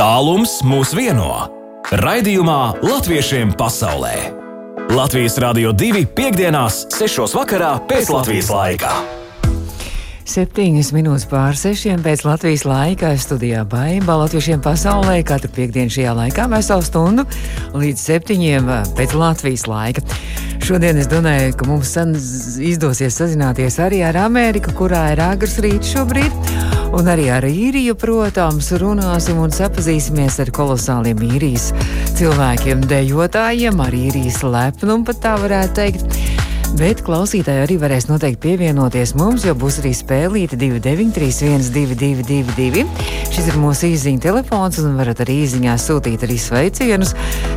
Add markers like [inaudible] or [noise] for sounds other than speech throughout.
Tālums mūs vieno. Raidījumā Latviešiem pasaulē. Latvijas Rādio 2.5.6. vakarā pēc Latvijas laika. Septiņas minūtes pār sešiem pēc Latvijas laika studijā Baiba Latviešiem pasaulē katru piekdienu šajā laikā veselu stundu līdz septiņiem pēc Latvijas laika. Šodien es domāju, ka mums izdosies sazināties arī ar Ameriku, kurā ir agrs rīts šobrīd. Un arī ar īriju, protams, runāsim un sapazīsimies ar kolosāliem īrijas cilvēkiem, dejotājiem, ar īrijas lepnumu, pat tā varētu teikt. Bet klausītāji arī varēs noteikti pievienoties mums, jo būs arī spēlīta 2931, Šis ir mūsu īsiņa telefons, un varat arī īsiņā sūtīt arī sveicienus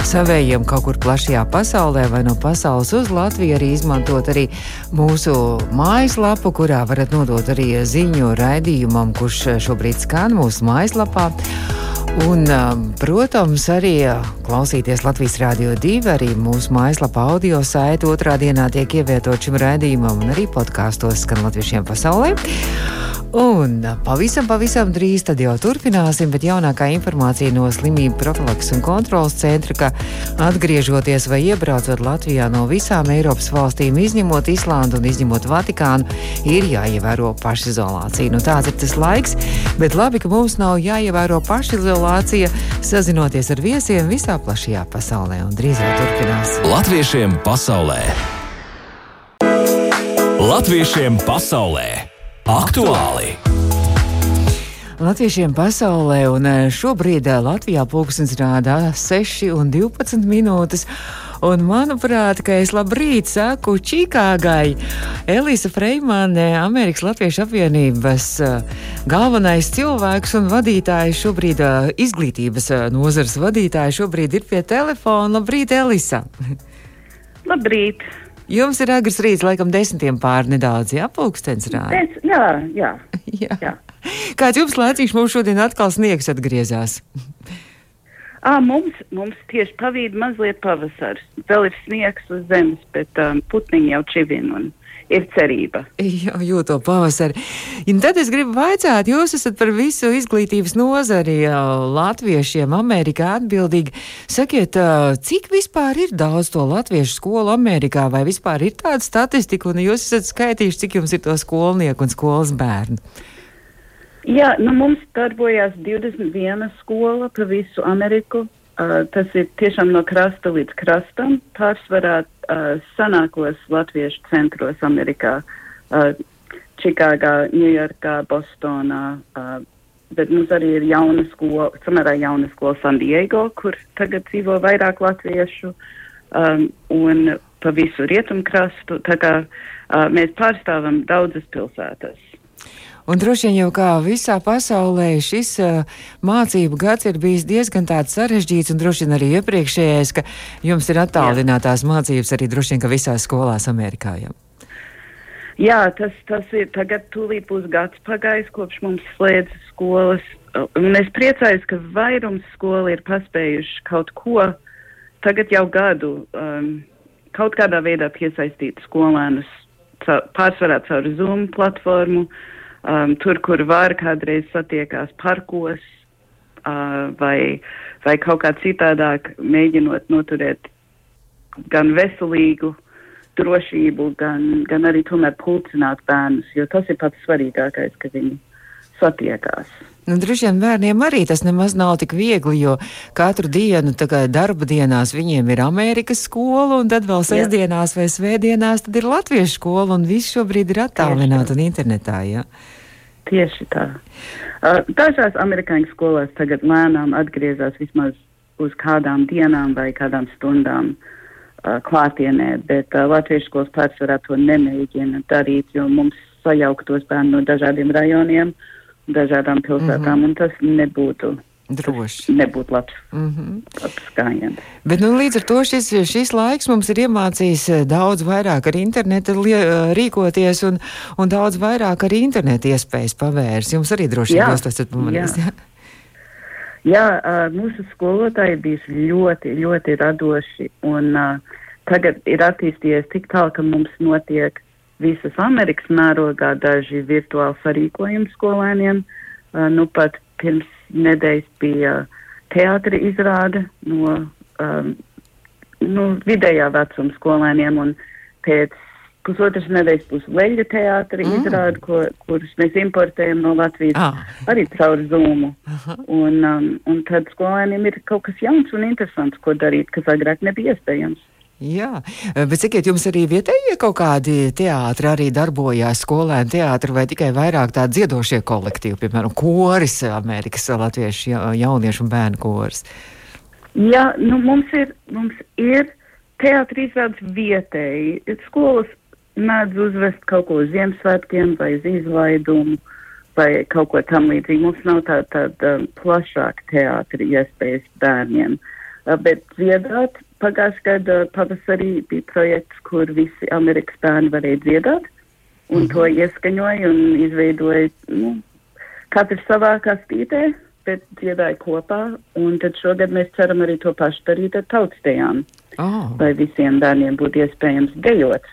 savējiem kaut kur plašajā pasaulē vai no pasaules uz Latviju. Arī izmantot arī mūsu mājaslapu, kurā varat nodot arī ziņu raidījumam, kurš šobrīd skan mūsu mājaslapā. Un, protams, arī klausīties Latvijas Rādio 2, arī mūsu mājaslapā audio saita otrā dienā tiek ievietot šim raidījumam, un arī podkāstos skan latviešiem pasaulē. Un pavisam, pavisam drīz tad jau turpināsim, bet jaunākā informācija no slimību profilaks un kontrolas centra, ka atgriežoties vai iebraucot Latvijā no visām Eiropas valstīm, izņemot Islandu un izņemot Vatikānu, ir jāievēro pašizolācija. Nu, tāds ir tas laiks, bet labi, ka mums nav jāievēro pašizolācija, sazinoties ar viesiem visā plašajā pasaulē. Un drīz jau turpināsim. Latviešiem pasaulē! Latviešiem pasaulē! Aktuāli! Latviešiem pasaulē, un eh, šobrīd eh, Latvijā pulkstenis rādā 6,12 minūtes. Un, manuprāt, ka es labrīt saku Čikāgai. Elīza Freimane, Amerikas Latviešu apvienības eh, galvenais cilvēks un vadītājs šobrīd, izglītības nozares vadītājs, šobrīd ir pie telefona. Labrīt, Elīza! Labrīt! Jums ir agrs rīts, laikam, desmitiem pār nedaudz, jā, pulkstenis rāda. Jā, jā, [laughs] jā. jā. Kāds jums laicīgs mums šodien atkal sniegs atgriezās? À, mums, mums tieši pavīd mazliet pavasars. Vēl ir sniegs uz zemes, bet um, putniņi jau čivina un ir cerība. Jā, jūto pavasari. Un tad es gribu vaicāt, jūs esat par visu izglītības nozari latviešiem Amerikā atbildīgi. Sakiet, cik vispār ir daudz to latviešu skolu Amerikā, vai vispār ir tāda statistika, un jūs esat skaitījuši, cik jums ir to skolnieku un skolas bērnu? Jā, nu mums darbojās 21 skola pa visu Ameriku. Uh, tas ir tiešām no krasta līdz krastam. Pārsvarā uh, senākos latviešu centros Amerikā, uh, Čikāgā, Ņujorkā, Bostonā. Uh, bet mums arī ir jauna skola, samērā jauna skola San Diego, kur tagad dzīvo vairāk latviešu, um, un pa visu rietumkrastu. Tā kā uh, mēs pārstāvam daudzas pilsētas. Un droši vien jau kā visā pasaulē šis uh, mācību gads ir bijis diezgan sarežģīts, un droši vien arī iepriekšējais, ka jums ir attālinātās mācības arī droši vien, visās skolās Amerikā. Jau. Jā, tas, tas ir tagad tūlīt būs gads pagājis, kopš mums slēdz skolas. Un es priecājos, ka vairums skolu ir paspējuši kaut ko tagad jau gadu um, kaut kādā veidā piesaistīt skolēnus pārsvarā caur Zoom platformu. Uh, um, tur, kur var kādreiz satiekās parkos uh, vai, vai kaut kā citādāk, mēģinot noturēt gan veselīgu drošību, gan, gan arī tomēr pulcināt bērnus, jo tas ir pats svarīgākais, ka viņi satiekās. Nu, droši vien bērniem arī tas nemaz nav tik viegli, jo katru dienu, darba dienās, viņiem ir Amerikas skola, un tad vēl sestdienās vai svētdienās ir latviešu skola, un viss šobrīd ir attālināti un internetā. Ja? Tieši tā. Uh, dažās amerikāņu skolās tagad lēnām atgriezās vismaz uz kādām dienām vai kādām stundām uh, klātienē, bet uh, latviešu skolas pārsvarā to nemēģina darīt, jo mums sajauktos bērni no dažādiem rajoniem, dažādām pilsētām, mm -hmm. un tas nebūtu Droši. Nebūtu labs, mm -hmm. labs gājiens. Bet nu, līdz ar to šis, šis laiks mums ir iemācījis eh, daudz vairāk ar internetu eh, rīkoties un, un daudz vairāk arī internetu iespējas pavērs. Jums arī droši vien jūs to esat pamanījis. Jā, jā mūsu skolotāji bija ļoti, ļoti radoši un uh, tagad ir attīstījies tik tālu, ka mums notiek visas Amerikas mērogā daži virtuāli sarīkojumi skolēniem. Uh, nu pat pirms nedēļas bija teātra izrāde no, um, no vidējā vecuma skolēniem, un pēc pusotras nedēļas būs leļu teātra mm. izrāde, ko, kurus mēs importējam no Latvijas Ah. arī caur Zoomu. Aha. Un, um, un tad skolēniem ir kaut kas jauns un interesants, ko darīt, kas agrāk nebija iespējams. Jā, bet sakiet, jums arī vietējie kaut kādi teātri arī darbojās skolēnu teātri vai tikai vairāk tādi dziedošie kolektīvi, piemēram, koris, Amerikas latviešu ja- jauniešu un bērnu koris? Jā, nu mums ir, mums ir teātris izrādes vietēji. Skolas mēdz uzvest kaut ko uz Ziemassvētkiem vai uz izlaidumu vai kaut ko tam līdzīgi. Mums nav tāda tā, tā, plašāka teātri iespējas bērniem. Bet dziedāt pagājušajā gadā pavasarī bija projekts, kur visi Amerikas bērni varēja dziedāt. Un to ieskaņoja un izveidoja, nu, katrs savā kastītē, bet dziedāja kopā. Un tad šogad mēs ceram arī to pašu darīt ar tautstējām, Oh. lai visiem bērniem būtu iespējams dejot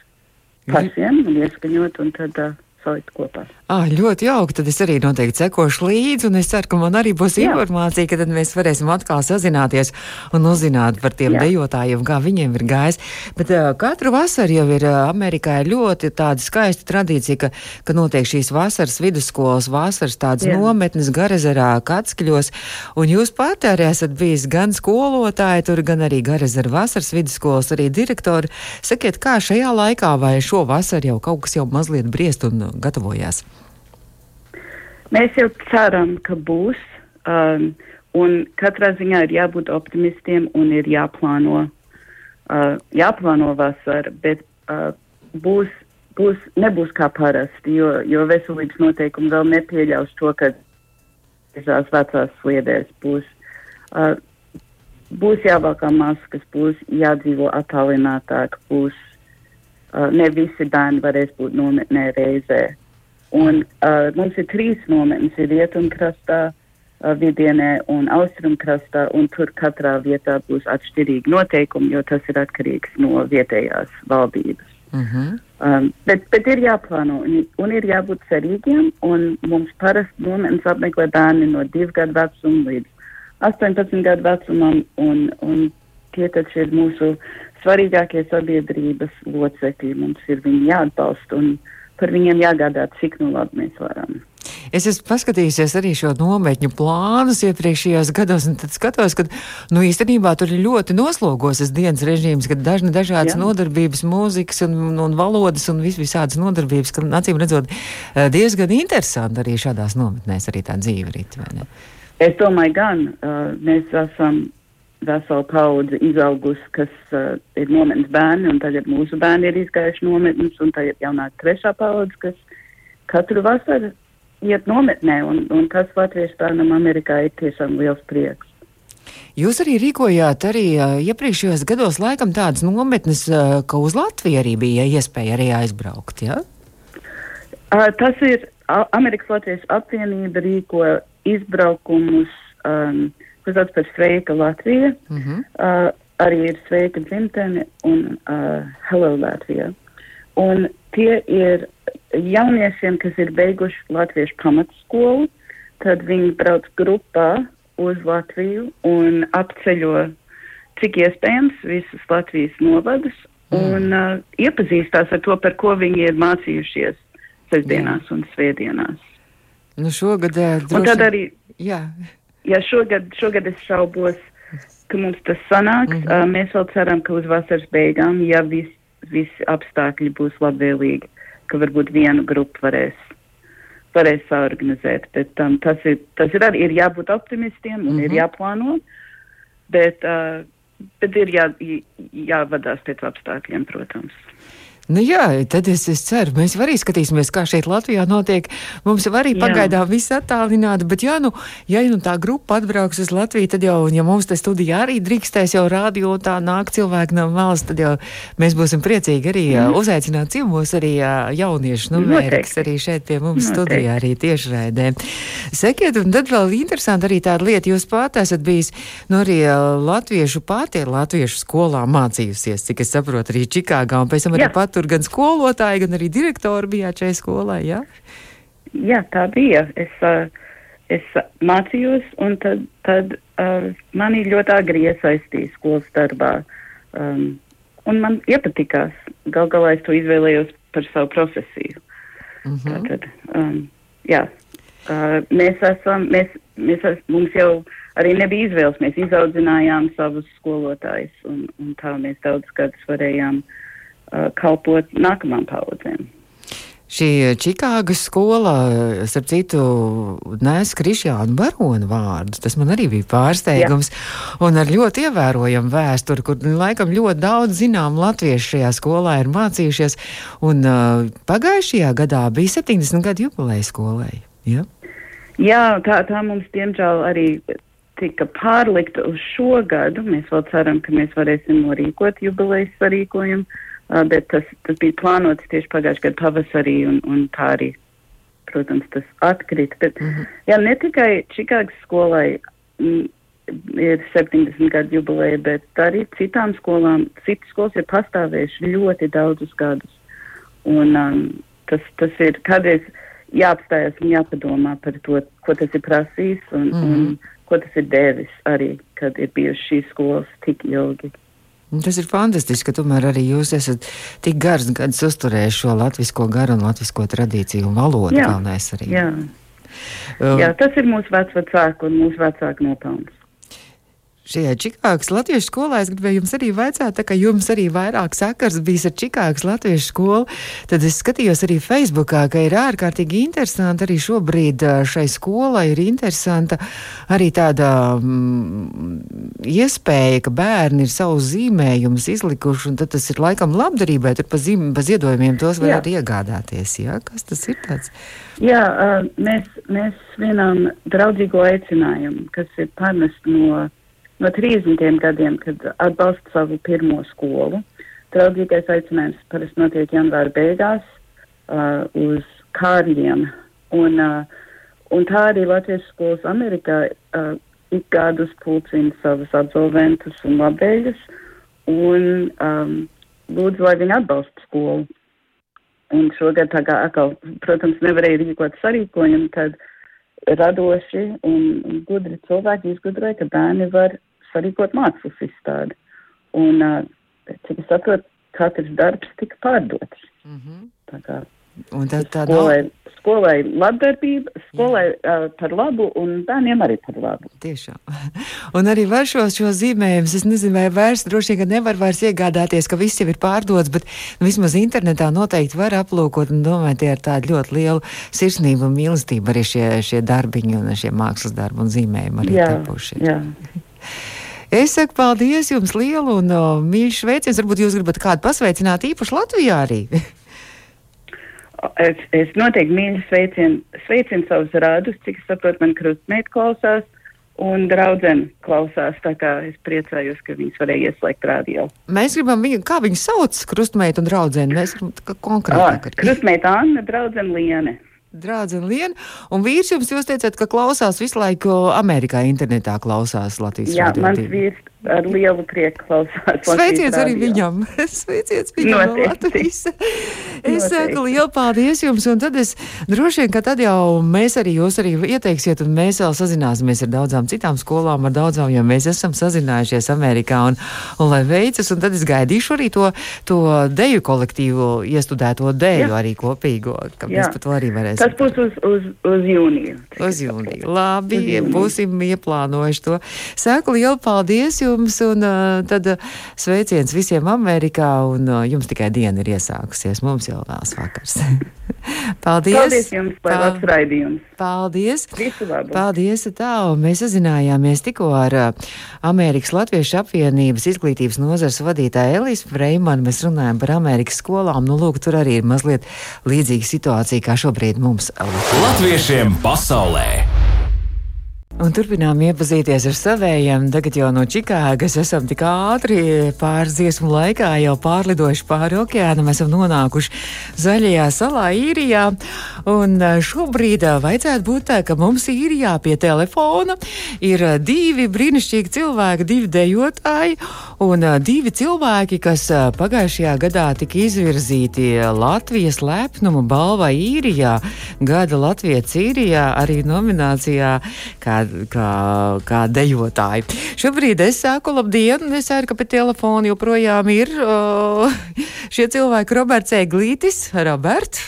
pašiem un ieskaņot un tad uh, salikt kopā. Ah, ļoti jauki. Tad es arī noteikti sekošu līdzi, un es ceru, ka man arī būs Jā. informācija, ka tad mēs varēsim atkal sazināties un uzzināt par tiem Jā. dejotājiem, kā viņiem ir gājis. Bet uh, katru vasaru jau ir uh, Amerikā ļoti tāda skaista tradīcija, ka, ka notiek šīs vasaras vidusskolas, vasaras tādas Jā. nometnes Garezerā, Katskļos, un jūs pati arī esat bijis gan skolotāji tur, gan arī Garezera vasaras vidusskolas arī direktori. Sakiet, kā šajā laikā vai šo vasaru jau kaut kas jau mazliet briest un gatavojās? Mēs jau ceram, ka būs. Um, un katrā ziņā ir jābūt optimistiem un ir jāplāno, uh, jāplāno vasara, bet uh, būs, būs, nebūs kā parasti, jo, jo veselības noteikumi vēl nepieļaus to, ka visās vecās sliedēs būs. Uh, būs jāvalkā maskas, būs jādzīvo attālinātāk, būs uh, ne visi bērni varēs būt nometnē reizē. Un uh, mums ir trīs nometnes, ir rietumkrastā, uh, vidienē un austrumkrastā, un tur katrā vietā būs atšķirīgi noteikumi, jo tas ir atkarīgs no vietējās valdības. Uh -huh. Um, bet, bet ir jāplāno un, un ir jābūt cerīgiem, un mums parasti nometnes apmeklē bērni no divu gadu vecuma līdz 18 gadu vecumam, un, un tie taču ir mūsu svarīgākie sabiedrības locekļi. Mums ir viņi jāatbalsta un par viņiem jāgādā, cik nu labi mēs varam. Es esmu paskatījusies arī šo nometņu plānus iepriekšējos gados, un tad skatos, ka nu, īstenībā tur ir ļoti noslogotas dienas režīms, kad dažna dažādas Jā. nodarbības, mūzikas un, un valodas un vis, visādas nodarbības, ka acīm redzot eh, diezgan interesanti arī šādās nometnēs arī tā dzīve rit, vai ne? Es domāju, gan uh, mēs esam vesela paudze izaugusi, kas uh, ir nometnes bērni, un tagad mūsu bērni ir izgājuši nometnes, un tagad jaunāk trešā paudze, kas katru vasaru iet nometnē, un, un tas latviešu bērnam Amerikā ir tiešām liels prieks. Jūs arī rīkojāt arī eh, iepriekšējos gados laikam tādas nometnes, eh, ka uz Latviju arī bija iespēja arī aizbraukt, ja? Uh, tas ir Amerikas Latviešu apvienība rīko izbraukumus, um, kas par Sveika Latvija. Uh -huh. uh, arī ir Sveika dzimtene un uh, Hello Latvija. Un tie ir jauniešiem, kas ir beiguši Latviešu pamatskolu, tad viņi brauc grupā uz Latviju un apceļo, cik iespējams, visas Latvijas novadus un uh, iepazīstās ar to, par ko viņi ir mācījušies sestdienās un svētdienās. Nu šogad eh, Un tad droši- arī Jā. Ja šogad, šogad es šaubos, ka mums tas sanāks. Mm -hmm. uh, mēs vēl ceram, ka uz vasaras beigām, ja visi vis apstākļi būs labvēlīgi, ka varbūt vienu grupu varēs, varēs saorganizēt. Bet um, tas, ir, tas ir arī ir jābūt optimistiem un mm -hmm. ir jāplāno, bet, uh, bet ir jā, j- jāvadās pēc apstākļiem, protams. Nu jā, tad es, es ceru, mēs arī skatīsimies, kā šeit Latvijā notiek. Mums jau arī Jā. pagaidām viss attālināti, bet ja nu, ja nu tā grupa atbrauks uz Latviju, tad jau, ja mums te studijā arī drīkstēs jau rādio tā nāk cilvēki no malas, tad jau mēs būsim priecīgi arī mm. uzaicināt ciemos arī jauniešu Noteikti. arī šeit pie mums Noteikti. studijā arī tiešraidē. Sekiet, un tad vēl interesanti arī tāda lieta, jūs pat esat bijis, nu arī latviešu pati latviešu skolā mācījusies, cik es saprotu, arī Čikāgā, un pēc tam arī Jā. Tur gan skolotāji, gan arī direktori bijāt šai skolai, jā? Jā, tā bija. Es, uh, es mācījos, un tad, tad uh, mani ļoti agri iesaistīja skolas darbā. Um, un man iepatikās. Gal galā es to izvēlējos par savu profesiju. Mm -hmm. Tātad, um, jā, uh, mēs esam, mēs, mēs es, mums jau arī nebija izvēles. Mēs izaudzinājām savus skolotājus, un, un tā mēs daudz gadus varējām uh, kalpot nākamām paudzēm. Šī Čikāgas skola, starp citu, nes Krišjānu baronu vārdus. Tas man arī bija pārsteigums. Jā. Un ar ļoti ievērojamu vēsturi, kur laikam ļoti daudz zinām latviešu šajā skolā ir mācījušies. Un uh, pagājušajā gadā bija 70 gadu jubileja skolai. Ja? Jā, tā, tā mums diemžēl arī tika pārlikta uz šo gadu. Mēs vēl ceram, ka mēs varēsim norīkot jubilejas sarīkojumu Uh, bet tas, tas bija plānots tieši pagājušajā gadā pavasarī, un, un tā arī, protams, tas atkrita. Bet, mm -hmm. jā, ne tikai Čikāgas skolai m, mm, ir 70 gadu jubileja, bet arī citām skolām, citas skolas ir pastāvējuši ļoti daudzus gadus. Un um, tas, tas ir kādreiz jāapstājas un jāpadomā par to, ko tas ir prasījis un, mm -hmm. un ko tas ir devis arī, kad ir bijušas šīs skolas tik ilgi. Tas ir fantastiski, ka tomēr arī jūs esat tik gars gadus uzturējuši šo latvisko garu un latvisko tradīciju un valodu galvenais arī. Jā. Uh, jā, tas ir mūsu vecvecāku un mūsu vecāku nopelns šajā Čikāgas latviešu skolā. Es gribēju jums arī vaicāt, tā kā jums arī vairāk sakars bijis ar Čikāgas latviešu skolu, tad es skatījos arī Facebookā, ka ir ārkārtīgi interesanti arī šobrīd šai skolai ir interesanta arī tāda mm, iespēja, ka bērni ir savus zīmējumus izlikuši, un tad tas ir laikam labdarībai, tur pa, zīm, pa ziedojumiem tos var arī iegādāties. Jā? Kas tas ir tāds? Jā, mēs, mēs vienam draudzīgo aicinājumu, kas ir panest no no 30 gadiem, kad atbalsta savu pirmo skolu. Draudzīgais aicinājums parasti notiek janvāra beigās uh, uz kārļiem. Un, uh, un tā arī Latvijas skolas Amerikā uh, ik gadus pulcina savus absolventus un labēļus un um, lūdzu, lai viņi atbalsta skolu. Un šogad tā kā atkal, protams, nevarēja rīkot sarīkojumu, tad radoši un, un gudri cilvēki izgudroja, ka bērni var sarīkot mākslas izstādi. Un, cik es saprotu, katrs darbs tika pārdots. Mm -hmm. Tā kā Un tā, tā skolai, nav... skolai labdarbība, skolai uh, par labu un bērniem arī par labu. Tiešām. [laughs] Un arī var šos, šos zīmējumus, es nezinu, vai vairs droši vien, nevar vairs iegādāties, ka viss jau ir pārdots, bet nu, vismaz internetā noteikti var aplūkot un domāt, tie ir tādi ļoti lielu sirsnību un mīlestību arī šie, šie darbiņi un šie mākslas darbi un zīmējumi arī jā, tapuši. Jā. [laughs] Es saku paldies jums lielu un uh, mīļš sveiciens. Varbūt jūs gribat kādu pasveicināt īpaši Latvijā arī. [laughs] es, es noteikti mīļu sveicienu, sveicienu savus rādus, cik es saprotu, man krustmēt klausās. Un draudzene klausās, tā kā es priecājos, ka viņas varēja ieslēgt radio. Mēs gribam viņu, kā viņu sauc, krustmeitu un draudzeni. Mēs gribam konkrētāk. Ah, krustmeita Anna, draudzene Liene. Draudzene Liena. Un vīrs jums, jūs teicāt, ka klausās visu laiku Amerikā, internetā klausās Latvijas Jā, mans vīrs ar lielu prieku klausās. Sveiciens arī viņam. [laughs] Sveiciens viņam Latvijas. [laughs] Es saku lielu paldies jums, un tad es droši vien, ka tad jau mēs arī jūs arī ieteiksiet, un mēs vēl sazināsimies ar daudzām citām skolām, ar daudzām, jo mēs esam sazinājušies Amerikā, un, un lai veicas, un tad es gaidīšu arī to, to deju kolektīvu iestudēto deju Jā. arī kopīgo, ka Jā. mēs par to arī varēsim. Tas būs uz, uz, uz jūniju. Uz jūniju. Labi, uz jūniju. būsim ieplānojuši to. Saku lielu paldies jums, un uh, tad sveiciens visiem Amerikā, un jums tikai diena ir iesākusies. Mums jau vēlas vakars. [laughs] paldies! Paldies jums par labs raidījums! Paldies! Visu labu! Paldies! Tā, mēs sazinājāmies tikko ar Amerikas Latviešu apvienības izglītības nozars vadītāju Elīsu Freimanu. Mēs runājam par Amerikas skolām. Nu, lūk, tur arī ir mazliet līdzīga situācija kā šobrīd mums mums Latviešiem pasaulē! Un turpinām iepazīties ar savējiem. Tagad jau no Čikāgas esam tik ātri pāris dziesmu laikā jau pārlidojuši pāri okeānam. Esam nonākuši zaļajā salā īrijā. Un e, šobrīd e, vajadzētu būt tā, ka mums īrijā pie telefona ir divi brīnišķīgi cilvēki, divi dejotāji. Un divi cilvēki, kas pagājušajā gadā tika izvirzīti Latvijas lepnuma balvai īrijā, gada Latvijas īrijā, arī nominācijā kā, kā, kā dejotāji. Šobrīd es saku labdien, un es ceru, ka pie telefona joprojām ir uh, šie cilvēki Roberts Eglītis. Robert!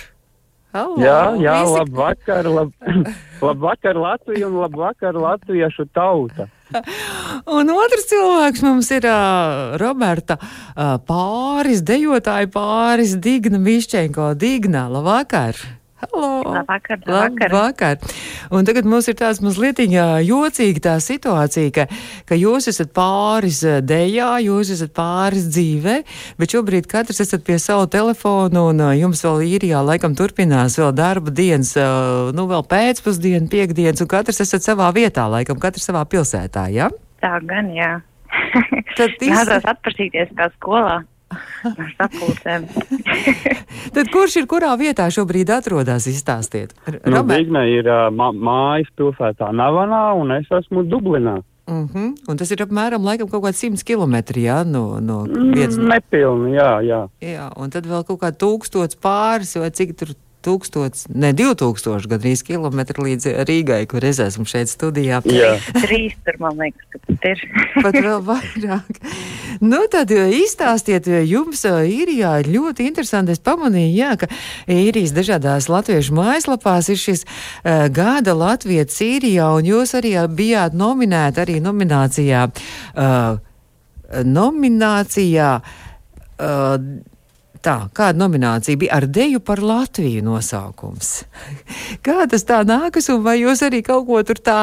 Halo, Jā, jā, visi- labvakar, lab, [laughs] labvakar Latvija un labvakar latviešu tauta. Un otrs cilvēks mums ir uh, Roberta uh, pāris, dejotāja pāris, Digna Mišķenko. Digna, labvakar! Halo! Labvakar, labvakar. Labvakar. Un tagad mums ir tāds mazliet jocīga tā situācija, ka, ka jūs esat pāris eh, dejā, jūs esat pāris dzīvē, bet šobrīd katrs esat pie savu telefonu un eh, jums vēl īrijā laikam turpinās vēl darba dienas, eh, nu vēl pēcpusdienu, piekdienas, un katrs esat savā vietā, laikam katrs savā pilsētā, ja? Tā gan, jā. Tad iz- [laughs] Nācās atpazīties kā skolā. [laughs] Tad kurš ir kurā vietā šobrīd atrodas, izstāstiet? Nu? Digna ir uh, mājas pilsētā Navanā un es esmu Dublinā. Uh -huh. Un tas ir apmēram laikam kaut kāds simts kilometri, jā, no, no vietas. Mm, nepilni, jā, jā. Jā, un tad vēl kaut kā tūkstots pāris vai cik tur tūkstots, ne, divi tūkstoši gadrīz kilometri līdz Rīgai, kur es esmu šeit studijā. jā. Trīs tur, man liekas, ka tas ir. [laughs] Pat vēl vairāk. Nu, tad izstāstiet, jums īrijā ir ļoti interesanti. Es pamanīju, jā, ka īrijas dažādās latviešu mājaslapās ir šis uh, gada Latvijas īrijā, un jūs arī bijāt nominēti arī nominācijā. Uh, nominācijā uh, Tā, kāda nominācija bija ar deju par Latviju nosaukums? [laughs] Kā tas tā nākas, un vai jūs arī kaut ko tur tā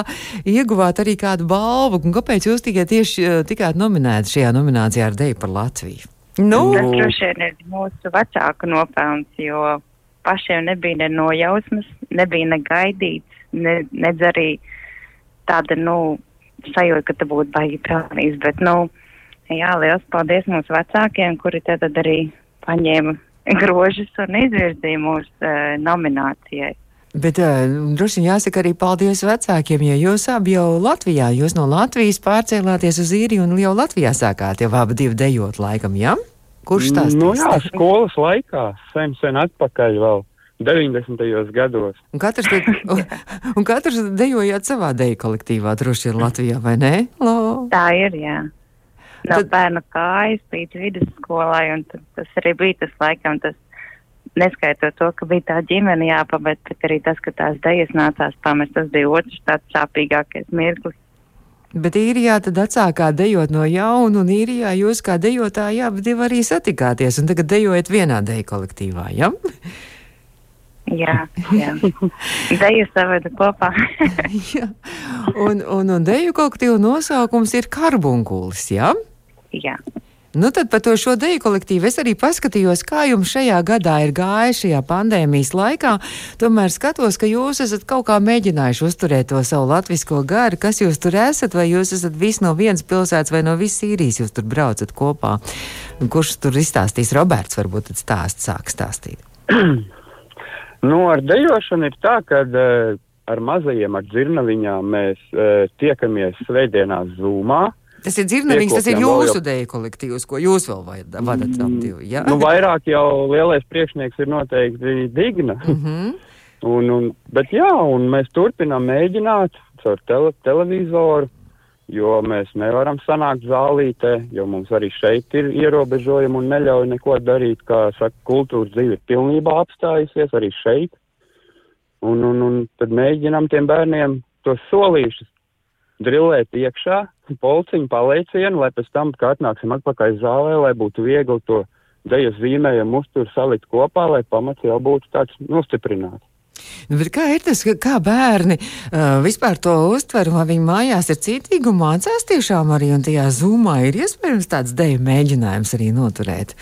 ieguvāt, arī kādu balvu, un kāpēc jūs tikai tieši eh, tikāt nominēti šajā nominācijā ar deju par Latviju? Nu, Tas droši vien ir mūsu vecāku nopelns, jo pašiem nebija ne nojausmas, nebija ne gaidīts, ne, nedz arī tāda, nu, sajūta, ka te būtu baigi pelnījis, bet, nu, jā, liels paldies mūsu vecākiem, kuri tad arī paņēma grožus un izvirzīja mūsu uh, nominācijai. bet uh, droši vien jāsaka arī paldies vecākiem, jo jūs abi jau Latvijā, jūs no Latvijas pārcēlāties uz īriju un jau Latvijā sākāt jau abi divi dejot laikam, jā? Ja? Kurš tās Nu, jā, skolas laikā, sen, sen atpakaļ vēl. 90. gados. Un katrs, te, [laughs] un, un katrs dejojāt savā deju kolektīvā, droši vien Latvijā, vai ne? Lo? Tā ir, jā. No Tad- bērna kājas līdz vidusskolai, un tas arī bija tas laikam, tas neskaitot to, ka bija tā ģimene jāpamet, bet arī tas, ka tās dejas nācās pamest, tas bija otrs tāds sāpīgākais mirklis. Bet īrijā tad atsākāt dejot no jauna, un īrijā jūs kā dejotāji abi arī satikāties, un tagad dejojat vienā deju kolektīvā, ja? Jā, jā. Deju saveda kopā. [laughs] Jā. un, un, un deju kolektīvu nosaukums ir karbunkulis, ja? jā. Nu, tad par to šo deju kolektīvu es arī paskatījos, kā jums šajā gadā ir gājis šajā pandēmijas laikā. Tomēr skatos, ka jūs esat kaut kā mēģinājuši uzturēt to savu latvisko garu. Kas jūs tur esat? Vai jūs esat visi no vienas pilsētas vai no visas īrijas jūs tur braucat kopā? Kurš tur izstāstīs? Roberts varbūt tad stāst, sāk stāstīt. [clears throat] Nu, ar dejošanu ir tā, ka uh, ar mazajiem, ar dzirnaviņām mēs uh, tiekamies svētdienās zūmā. Tas ir dzirnavīgs, tas ir jūsu deju kolektīvs, ko jūs vēl vadat, tam divi. Ja? Nu, vairāk jau lielais priekšnieks ir noteikti Digna. Mhm. Un, un, bet jā, un mēs turpinām mēģināt caur tele, televizoru, jo mēs nevaram sanākt zālītē, jo mums arī šeit ir ierobežojumi un neļauj neko darīt, kā saka, kultūras dzīve ir pilnībā apstājusies arī šeit. Un, un, un tad mēģinām tiem bērniem tos solīšus drillēt iekšā, polciņu paleicienu, lai pēc tam, kad atnāksim atpakaļ zālē, lai būtu viegli to deju zīmējumu uzturu salikt kopā, lai pamats jau būtu tāds nostiprināts. Nu, bet kā ir tas, ka, kā bērni uh, vispār to uztver, vai viņi mājās ir citīgi un mācās tiešām arī, un tajā zumā ir iespējams tāds deju mēģinājums arī noturēt?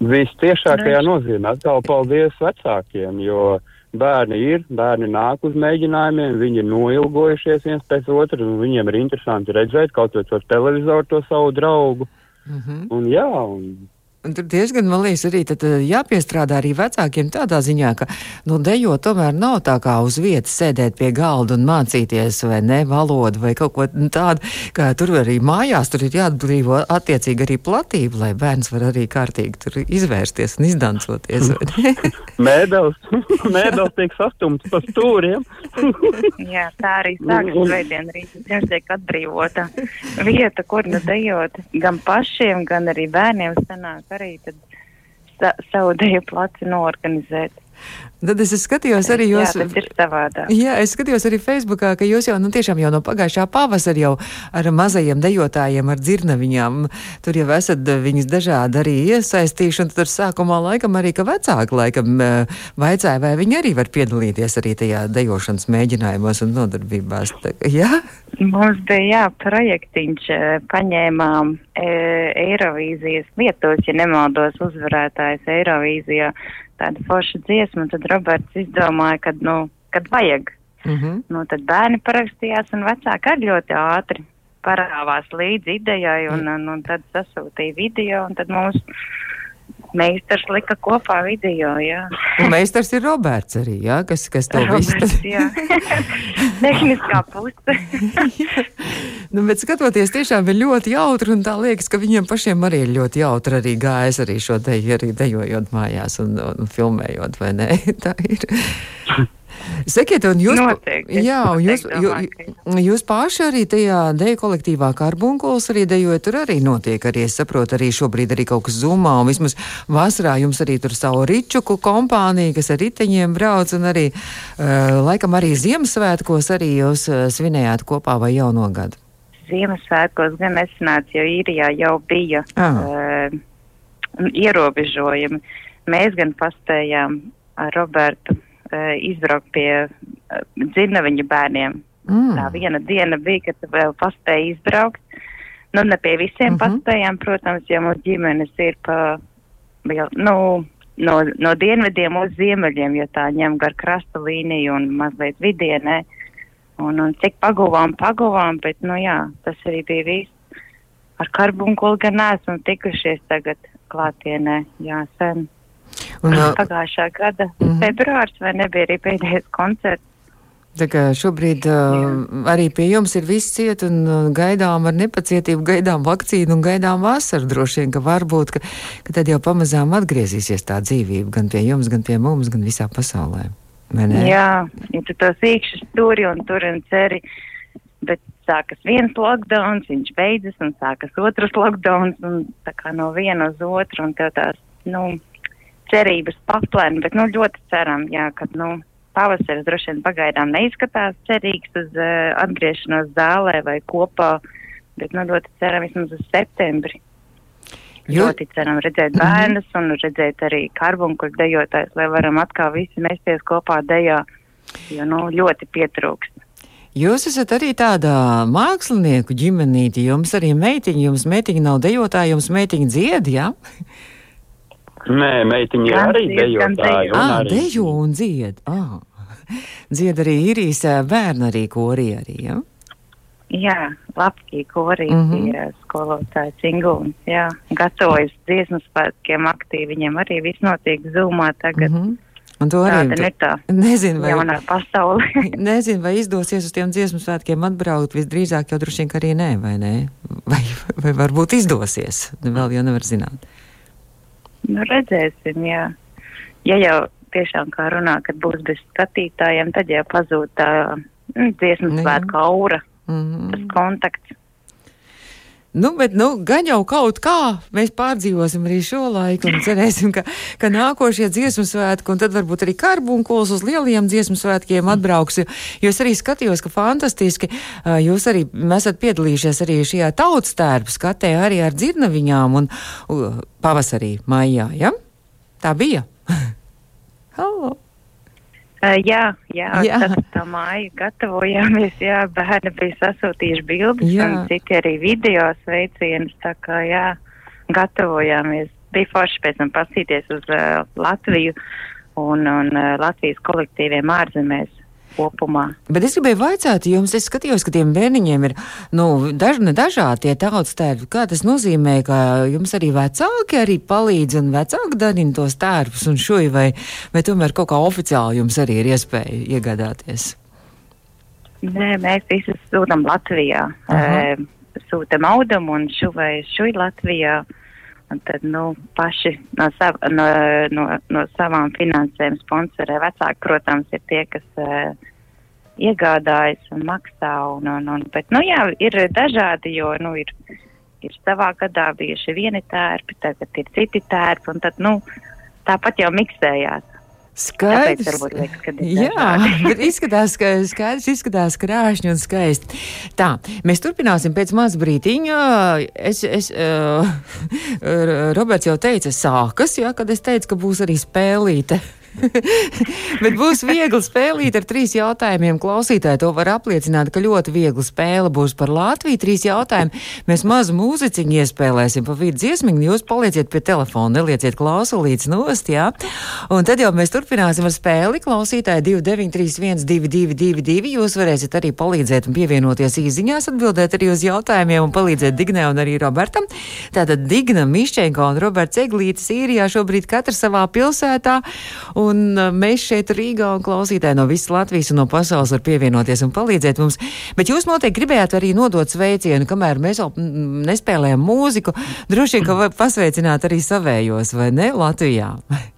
Vistiešākajā nozīmē atkal paldies vecākiem, jo bērni ir, bērni nāk uz mēģinājumiem, viņi ir noilgojušies viens pēc otra, un viņiem ir interesanti redzēt kaut vai caur televizoru to savu draugu. Uh -huh. Un jā, Un tur diezgan, man liekas, arī tad, eh, jāpiestrādā arī vecākiem tādā ziņā, ka, nu, dejo tomēr nav tā kā uz vietas sēdēt pie galda un mācīties, vai ne, valodu vai kaut ko tādu, kā tur arī mājās, tur ir jāatbrīvo attiecīgi arī platība, lai bērns var arī kārtīgi tur izvērsties un izdancoties. mēdels, [laughs] mēdels [laughs] tiek sastumts pa stūriem. [laughs] Jā, tā arī sākas svētdien rīta, tieši tiek atbrīvota vieta, kur nu dejot gan pašiem, gan arī bērniem sanāk arī tad sa savu [laughs] deju placi norganizēt. Tad es skatījos arī jūs. Jā, ir savādāk. Jā, es skatījos arī Facebookā, ka jūs jau, nu, tiešām jau no pagājušā pavasara jau ar mazajiem dejotājiem, ar dzirnaviņām, tur jau esat viņus dažādi arī iesaistījuši, un tur sākumā laikam arī, ka vecāki laikam vaicāja, vai viņi arī var piedalīties arī tajā dejošanas mēģinājumos un nodarbībās. Tā, jā? Mums bija, jā, projektiņš, paņēmām e, Eirovīzijas vietos, ja nemaldos, uzvarētājs Eirovīzijā tāda forša dziesma, tad Roberts izdomāja, kad, nu, kad vajag. Mm -hmm. Nu, tad bērni parakstījās un vecāki arī ļoti ātri parāvās līdzi idejai un, un, un tad sasūtīja video un tad mums meistars lika kopā video, jā. Un meistars ir Roberts arī, jā, kas, kas to visu. jā. [laughs] Tehniskā puse. [laughs] nu, bet skatoties, tiešām ir ļoti jautri, un tā liekas, ka viņiem pašiem arī ir ļoti jautri arī gājis arī šo deju, arī dejojot mājās un, un filmējot, vai ne? [laughs] tā ir. Sakiet, un jūs, Noteikti, jā, un jūs, jū, jūs paši arī tajā deju kolektīvā karbunkuls arī dejojat, tur arī notiek, arī es saprotu, arī šobrīd arī kaut kas zumā, un vismaz vasarā jums arī tur savu ričuku kompāniju, kas ar riteņiem brauc, un arī, uh, laikam arī Ziemassvētkos arī jūs uh, svinējāt kopā vai jauno gadu. Ziemassvētkos gan nesanāca, jo īrijā jau bija Ah. uh, ierobežojumi. Mēs gan paspējām ar Robertu uh, izbraukt pie uh, dzirnaviņu bērniem. Mm. Tā viena diena bija, kad vēl paspēja izbraukt. Nu, ne pie visiem uh -huh. paspējām, protams, jo mūsu ģimenes ir pa, nu, no, no dienvidiem uz ziemeļiem, jo tā ņem gar krasta līniju un mazliet vidienē. Un, un cik paguvām, paguvām, bet, nu jā, tas arī bija viss. Ar karbunkuli gan neesam tikušies tagad klātienē, jā, sen. Un, Pagājušā gada mm -hmm. februārs vai nebija arī pēdējais koncerts. Tā kā šobrīd uh, arī pie jums ir viss ciet un uh, gaidām ar nepacietību, gaidām vakcīnu un gaidām vasaru. Droši vien, ka varbūt, ka, ka tad jau pamazām atgriezīsies tā dzīvība gan pie jums, gan pie mums, gan visā pasaulē. Jā, ja tu tos īkšķus turi un tur un ceri, bet sākas viens lockdowns, viņš beidzas un sākas otrs lockdowns un tā kā no viena uz otru un tev tās, nu, cerības paplēna, bet, nu, ļoti ceram, jā, kad, nu, pavasaris droši vien pagaidām neizskatās cerīgs uz uh, atgriešanos zālē vai kopā, bet, nu, ļoti ceram vismaz uz septembri. Jo- Ļoti ceram redzēt bērnus un redzēt arī karbunkuļu dejotājs, lai varam atkal visi mesties kopā dejā, jo, nu, ļoti pietrūkst. Jūs esat arī tāda mākslinieku ģimenīte, jums arī meitiņa, jums meitiņa nav dejotāja, jums meitiņa dzied, jā? Nē, meitiņi ir arī gan dejotāji. dejo. un dzied. Ā. Dzied arī īrijas ā, bērni arī korī arī, jā? Jā, Lapkī korī Mhm. mm -hmm. ir skolotāja Cingūns, jā, gatavojas dziesmu svētkiem aktīvi, viņiem arī viss notiek zūmā tagad. Mm Mhm. Un to -hmm. arī. Ir tā Nezinu, vai, jaunā pasaule. [laughs] nezinu, vai izdosies uz tiem dziesmu svētkiem atbraukt. Visdrīzāk jau droši vien, ka arī nē, vai nē? Vai, vai varbūt izdosies. Vēl jau nevar zināt. nu, redzēsim, jā. Ja jau tiešām kā runā, kad būs bez skatītājiem, tad jau pazūd tā mm, dziesmu Nu, svētku aura, Mm tas kontakts. Nu, bet, nu, gan jau kaut kā mēs pārdzīvosim arī šo laiku un cerēsim, ka, ka nākošie dziesmu svētki, un tad varbūt arī karbunkuls uz lielajiem dziesmu svētkiem atbrauks. Jo es arī skatījos, ka fantastiski jūs arī esat piedalījušies arī šajā tautas tērpu skatē arī ar dzirnaviņām un pavasarī, maijā, ja? Tā bija. [laughs] Halo! Uh, jā, jā, Jā. tad tā māja gatavojāmies, jā, bērni bija sasūtījuši bildes Jā. un citi arī video sveicienus, tā kā jā, gatavojāmies. Bija forši pēc tam pasīties uz uh, Latviju un, un uh, Latvijas kolektīviem ārzemēs. Kopumā. Bet es gribēju vaicāt jums, es skatījos, ka tiem bērniņiem ir nu, daž, dažādi tie tautas tērpi. Kā tas nozīmē, ka jums arī vecāki arī palīdz un vecāki darina tos tērpus un šoju, vai, vai tomēr kaut kā oficiāli jums arī ir iespēja iegādāties? Nē, mēs visi sūtām Latvijā. Aha. E, sūtām audumu un šuvēju šuj Latvijā. Un tad, nu, paši no, sav, no, no, no savām finansēm sponsorē vecāki, protams, ir tie, kas uh, iegādājas un maksā. Un, un, un, bet, nu, jā, ir dažādi, jo, nu, ir, ir savā gadā bijuši vieni tērpi, tagad ir citi tērpi, tad, nu, tāpat jau miksējās. Skaidrs. Tāpēc liekas, ka Jā, [laughs] bet izskatās, ka skaidrs izskatās krāšņi un skaisti. Tā, mēs turpināsim pēc maz brītiņa. Es, es, uh, [laughs] Roberts jau teica, sākas, jā, kad es teicu, ka būs arī spēlīte. [laughs] Bet būs viegli spēlīt ar trīs jautājumiem. Klausītāji to var apliecināt, ka ļoti viegli spēle būs par Latviju. Trīs jautājumi. Mēs mazu mūziķiņu iespēlēsim pa vidu dziesmiņu. Jūs palieciet pie telefona, nelieciet klausulītes nost, jā. Un tad jau mēs turpināsim ar spēli. Klausītāji 2931 222. Jūs varēsiet arī palīdzēt un pievienoties īziņās, atbildēt arī uz jautājumiem un palīdzēt Dignai un arī Robertam. Tātad Digna Mišķenko un Roberts Eglītis īrijā šobrīd katrs savā pilsētā. Un uh, mēs šeit Rīgā un klausītāji no visas Latvijas un no pasaules var pievienoties un palīdzēt mums. Bet jūs noteikti gribējāt arī nodot sveicienu, kamēr mēs vēl mm, nespēlējam mūziku. Droši vien, ka var pasveicināt arī savējos, vai ne, Latvijā? [laughs]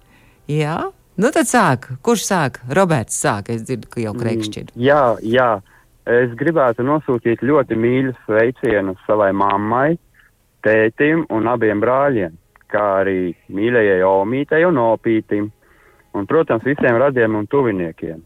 Jā? Nu tad sāk. Kurš sāk? Roberts sāk. Es dzirdu, ka jau krekšķir. Jā, jā. Es gribētu nosūtīt ļoti mīļus sveicienus savai mammai, tētim un abiem brāļiem, kā arī mīļajai Omītei un Opītim. Un, protams, visiem radiem un tuviniekiem,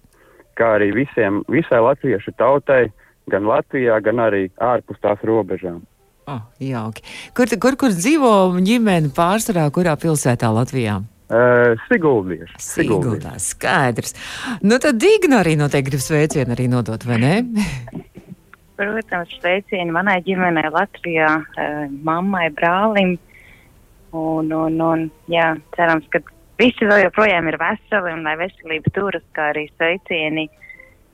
kā arī visiem, visai latviešu tautai, gan Latvijā, gan arī ārpus tās robežām. Oh, jauki. Kur, kur, kur dzīvo ģimene pārsvarā, kurā pilsētā Latvijā? Uh, Siguldieši. Siguldā, skaidrs. Nu tad Digna arī noteikti grib sveicienu arī nodot, vai ne? [laughs] Protams, sveicieni manai ģimenei Latvijā, eh, mammai, brālim. Un, un, un, jā, cerams, ka visi vēl joprojām ir veseli un lai veselība turas, kā arī sveicieni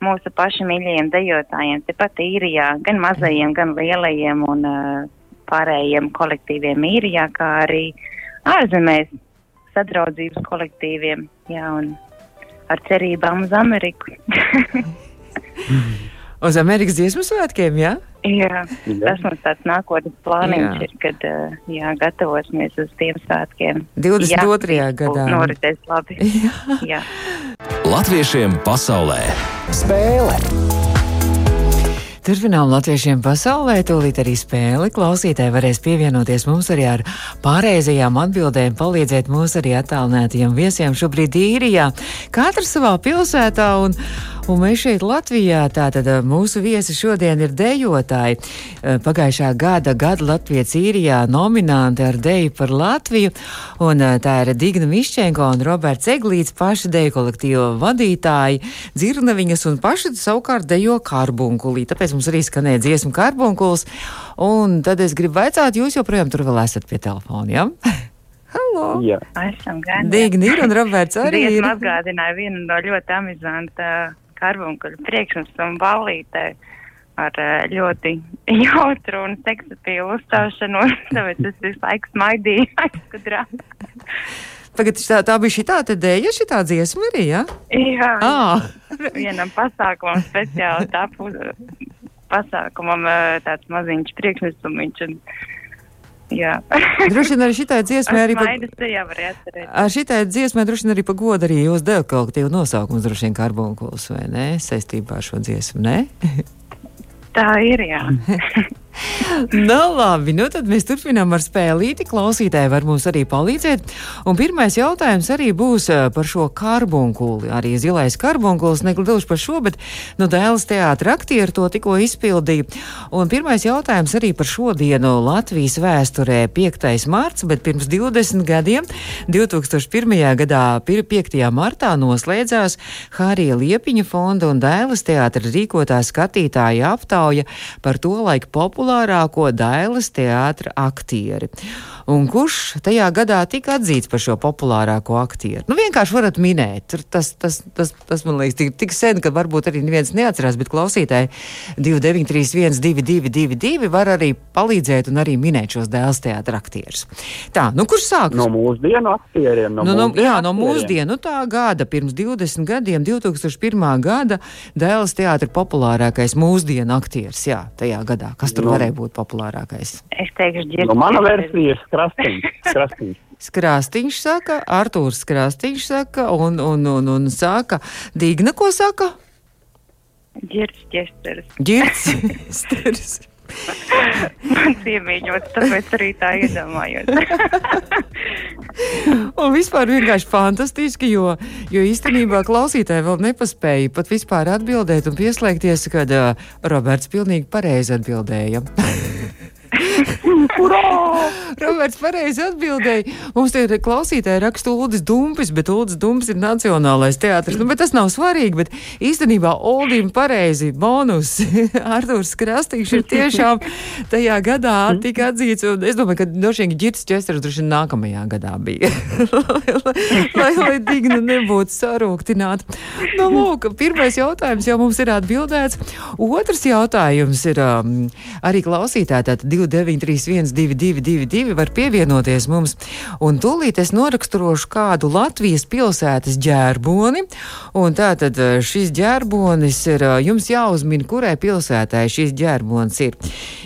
mūsu pašu mīļajiem dejotājiem, tepat īrijā, gan mazajiem, gan lielajiem un uh, pārējiem kolektīviem īrijā, kā arī ārzemēs sadraudzības kolektīviem. Jā, un ar cerībām uz Ameriku. [laughs] [laughs] Uz Amerikas dziesmu svētkiem, jā? Jā, Jā. tas mums tāds nākotnes plāniņš Jā. ir, kad uh, jā, gatavosimies uz tiem svētkiem. 22. Jā, gadā. Noritēs labi. [laughs] Jā. Latviešiem pasaulē spēle! Turpinām latviešiem pasaulē, tūlīt arī spēli. Klausītāji varēs pievienoties mums arī ar pārējām atbildēm, palīdzēt mūsu arī attālinātajiem viesiem šobrīd īrijā. Katrs savā pilsētā un, un mēs šeit Latvijā. Tātad mūsu viesi šodien ir dejotāji. Pagājušā gada gada Latvijas īrijā nominanti ar deju par Latviju. Un tā ir Digna Mišķenko un Roberts Eglīts, paši deju kolektīva vadītāji, dzirnaviņas un paši savukārt dejo karbunkulī. Tāpēc mums arī skanēja dziesmu karbunkuls. Un tad es gribu vaicāt, jūs joprojām tur vēl esat pie telefona, jā? Ja? [laughs] Halo! Jā, Esam gan. Digna ir un Roberts arī ir. Diezgan atgādināja vienu no ļoti amizanta karbunkuļu priekšnesumu ballītē ar eh, ļoti [laughs] jautru un seksapīlu uzstāšanos, [laughs] tāpēc es visu laiku smaidīju [laughs] aizkudrā. Tagad tā, tā bija šī tā dēļa, šī tā dziesma arī, jā? Jā, Ah, vienam pasākumam speciāli tapu pasākumam eh, tāds maziņš priekšnesumiņš. Un. [laughs] droši vien arī šī tā dziesma arī. Ar Pa... Ar šitai dziesmai droši vien arī pa godu arī jūs devat kolektīvu nosaukumu, droši vien karbonkuls, vai ne? Saistībā ar šo dziesmu, ne? [laughs] Tā ir, jā. [laughs] [laughs] Nu, labi, nu tad mēs turpinām ar spēlīti. Klausītāji var mums arī palīdzēt. Un pirmais jautājums arī būs eh, par šo karbunkuli. Arī zilais karbunkulis, negluži par šo, bet nu, dēls teātra aktieri to tikko izpildīja. Un pirmais jautājums arī par šodienu Latvijas vēsturē 5. marts, bet pirms 20 gadiem, 2001. gadā, pir- 5. martā noslēdzās Hārija Liepiņa fonda un dēls teātra rīkotā skatītāja aptauja par to laiku populāru populārāko Dailas teātra aktieri. Un kurš tajā gadā tika atzīts par šo populārāko aktieru? Nu, vienkārši varat minēt. Tur Tas, tas, tas, tas man liekas, tik, tik sen, ka varbūt arī neviens neatcerās, bet klausītāji 2931, 222, var arī palīdzēt un arī minēt šos dēls teātra aktierus. Tā, nu kurš sāk? No mūsdienu aktieriem. No Nu, no, mūsdienu jā, no mūsdienu tā gada, pirms 20 gadiem, 2001. gada Dēls teātris populārākais mūsdienu aktieris. Jā, tajā gadā. Kas tur Nu. varēja būt populārākais? Es teikšu, ģirds. No mana versija ir skrastiņš. skrastiņš. Skrāstīņš saka, Artūrs Skrāstīņš saka, un, un, un, un saka, Digna, ko saka? Ģirds, ģesters. Girts. [laughs] Sters. Man iemīļots, tāpēc arī tā iedomājos. [laughs] Un vispār vienkārši fantastiski, jo, jo īstenībā klausītāji vēl nepaspēja pat vispār atbildēt un pieslēgties, kad uh, Roberts pilnīgi pareizi atbildēja. [laughs] Roberts pareizi atbildēja. Mums te ir klausītāji raksta Uldis Dumpis, bet Uldis Dumpis ir nacionālais teātris. Nu, bet tas nav svarīgi, bet īstenībā Uldim pareizi bonus. [laughs] Artūrs Krastīgs ir tiešām tajā gadā tika atzīts. Un es domāju, ka droši vien Girts Česters droši vien nākamajā gadā bija. [laughs] lai, lai, Digna nebūtu sarūktināta. Nu, lūk, pirmais jautājums jau mums ir atbildēts. Otrs jautājums ir um, arī klausītāji. Tātad 2931, 222 var pievienoties mums. Un tūlīt es noraksturošu kādu Latvijas pilsētas ģērboni. Un tātad uh, šis ģērbonis ir uh, jums jāuzmina, kurai pilsētai šis ģērbonis ir.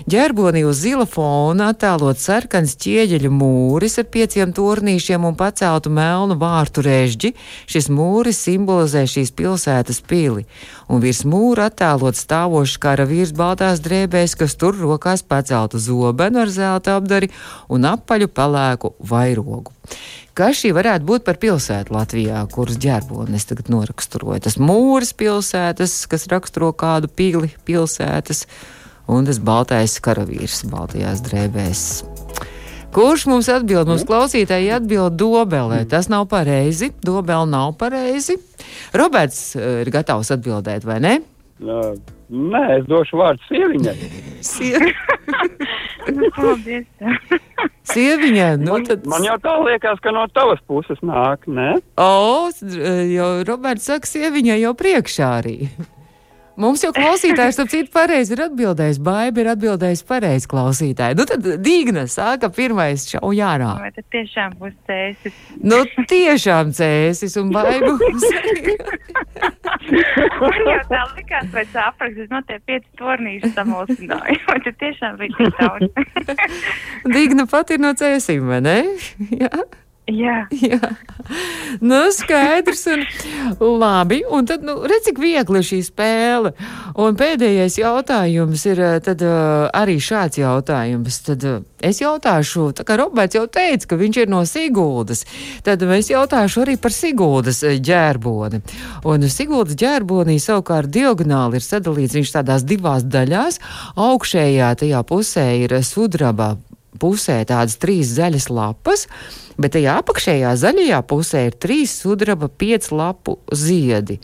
Ģērbonī uz zila fona attēlot sarkans ķieģeļu mūris ar pieciem turnīšiem un paceltu melnu vārtu režģi. Šis mūris simbolizē šīs pilsētas pili. Un virs mūra attēlot stāvošs karavīrs baltās drēbēs, kas tur rokās paceltu zobenu ar zelta apdari un apaļu pelēku vairogu. Kas šī varētu būt par pilsētu Latvijā, kuras ģērboni es tagad noraksturoju? Tas mūris pilsētas, kas raksturo kādu pili pilsētas, un tas baltais karavīrs baltajās drēbēs. Kurš mums atbild? Mums klausītāji atbild dobelē. Tas nav pareizi. Dobela nav pareizi. Roberts eh, ir gatavs atbildēt, vai ne? Uh, Nē, es došu vārdu sieviņai. [laughs] Sie- Nu, Paldies. [laughs] Sieviņa, nu Man, tad. man jau tā liekas, ka no tavas puses nāk, ne? O, jau Roberts saka, sieviņai jau priekšā arī. Mums jau klausītājs, starp citu, pareizi ir atbildējis. Baiba ir atbildējis pareizi klausītāji. Nu tad Dīgna sāka pirmais šau jārā. Vai tas tiešām būs cēsis? Nu tiešām cēsis un baibu. [laughs] Man jau tā likās pēc aprakstas, no tie pieci tornīši samulsināja. Vai tas tiešām bija tik daudz? Dīgna pat ir no cēsim, vai ne? [laughs] Jā. Jā. Jā, nu, skaidrs. Un, labi, un tad, nu, redz, cik viegli šī spēle. Un pēdējais jautājums ir eh, tad, uh, arī šāds jautājums. Tad, uh, es jautāšu, tā kā Roberts jau teica, ka viņš ir no Siguldas, tad es jautāšu arī par Siguldas eh, ģērboni. Un Siguldas ģērbonī savukārt diagonāli ir sadalīts viņš tādās divās daļās. Augšējā tajā pusē ir sudraba pusē tādas trīs zaļas lapas, bet tajā apakšējā zaļajā pusē ir trīs sudraba piecu lapu ziedi.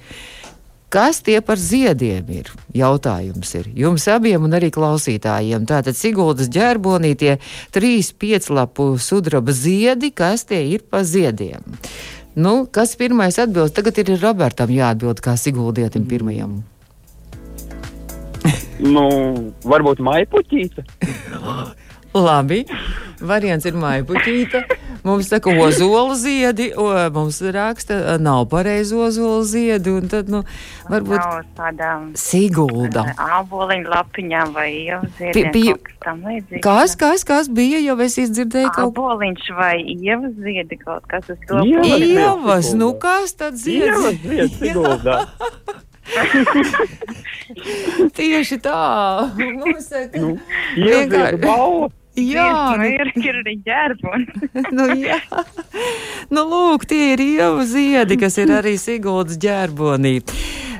Kas tie par ziediem ir? Jautājums ir jums abiem un arī klausītājiem. Tātad Siguldas ģērbonī tie trīs pieclapu sudraba ziedi, kas tie ir pa ziediem? Nu, kas pirmais atbild? Tagad ir Robertam jāatbild kā Siguldietim pirmajam. Nu, varbūt maipuķīte. [laughs] Labi, variants ir maipuķīte. Mums saka, ozola ziedi, o, mums raksta, nav pareizi ozola ziedi, un tad, nu, varbūt Nav tādām Sigulda. āboliņu lapiņām vai ievaziediem, pi- kaut kas. Kas, kas, kas bija, jau es izdzirdēju kaut ko? Āboliņš vai ievaziedi kaut kas uz to Ievas ziedi. Ievas, nu kas tad Ievas zieds? [laughs] zieds Siguldā. Tieši tā. [laughs] Mums saka, Nu, Ievas Vienkārši-. Jā, nu, nu, ir, ir arī ģērbonis. [laughs] nu, jā. Nu, lūk, tie ir ievu ziedi, kas ir arī Siguldas ģērbonī.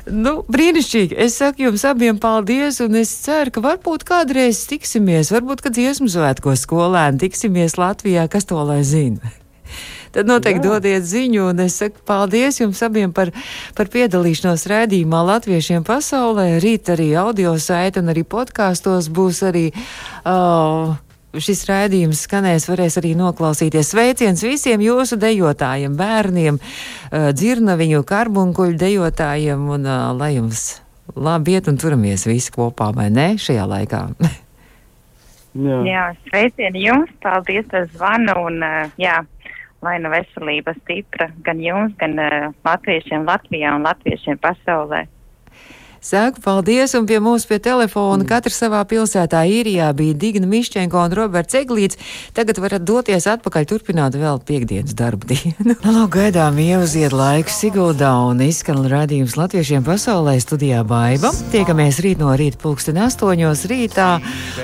Nu, brīnišķīgi. Es saku jums abiem paldies, un es ceru, ka varbūt kādreiz tiksimies, varbūt, kad dziesmu svētkos skolēni tiksimies Latvijā, kas to lai zina. tad noteikti Jā. dodiet ziņu. Un es saku paldies jums abiem par, par piedalīšanos rēdījumā Latviešiem pasaulē. Rīt arī audio saita un arī podkāstos būs arī. Uh, šis raidījums skanēs, varēs arī noklausīties. Sveiciens visiem jūsu dejotājiem, bērniem, uh, dzirnaviņu, karbunkuļu dejotājiem un uh, lai jums labi iet un turamies visi kopā, vai ne, šajā laikā? [laughs] jā. jā, sveicieni jums, paldies par zvanu un uh, jā, lai nu veselība stipra gan jums, gan uh, latviešiem Latvijā un latviešiem pasaulē. Saku paldies, un pie mums pie telefona mm. katrs savā pilsētā īrijā bija Digna Mišķenko un Roberts Eglīts. Tagad varat doties atpakaļ, turpināt vēl piekdienas darba dienu. Lūk, [laughs] nu, gaidām ieauziet laiku Siguldā un izskan radījums latviešiem pasaulē studijā Baiba. Tiekamies rīt no rīta pulksten astoņos rītā.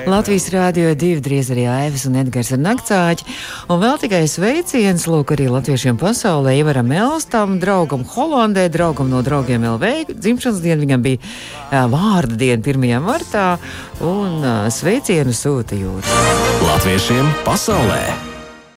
Latvijas rādio divi driez arī Aivis un Edgars ar naktsāķi. Un vēl tikai sveiciens, lūk, arī latviešiem pasaulē Ivaram Elstam, draugam Holandē, draugam no draugiem LV. Dzimšanas diena viņam bija vārda diena 1. martā un sveicienu sūta jūras. Latviešiem pasaulē!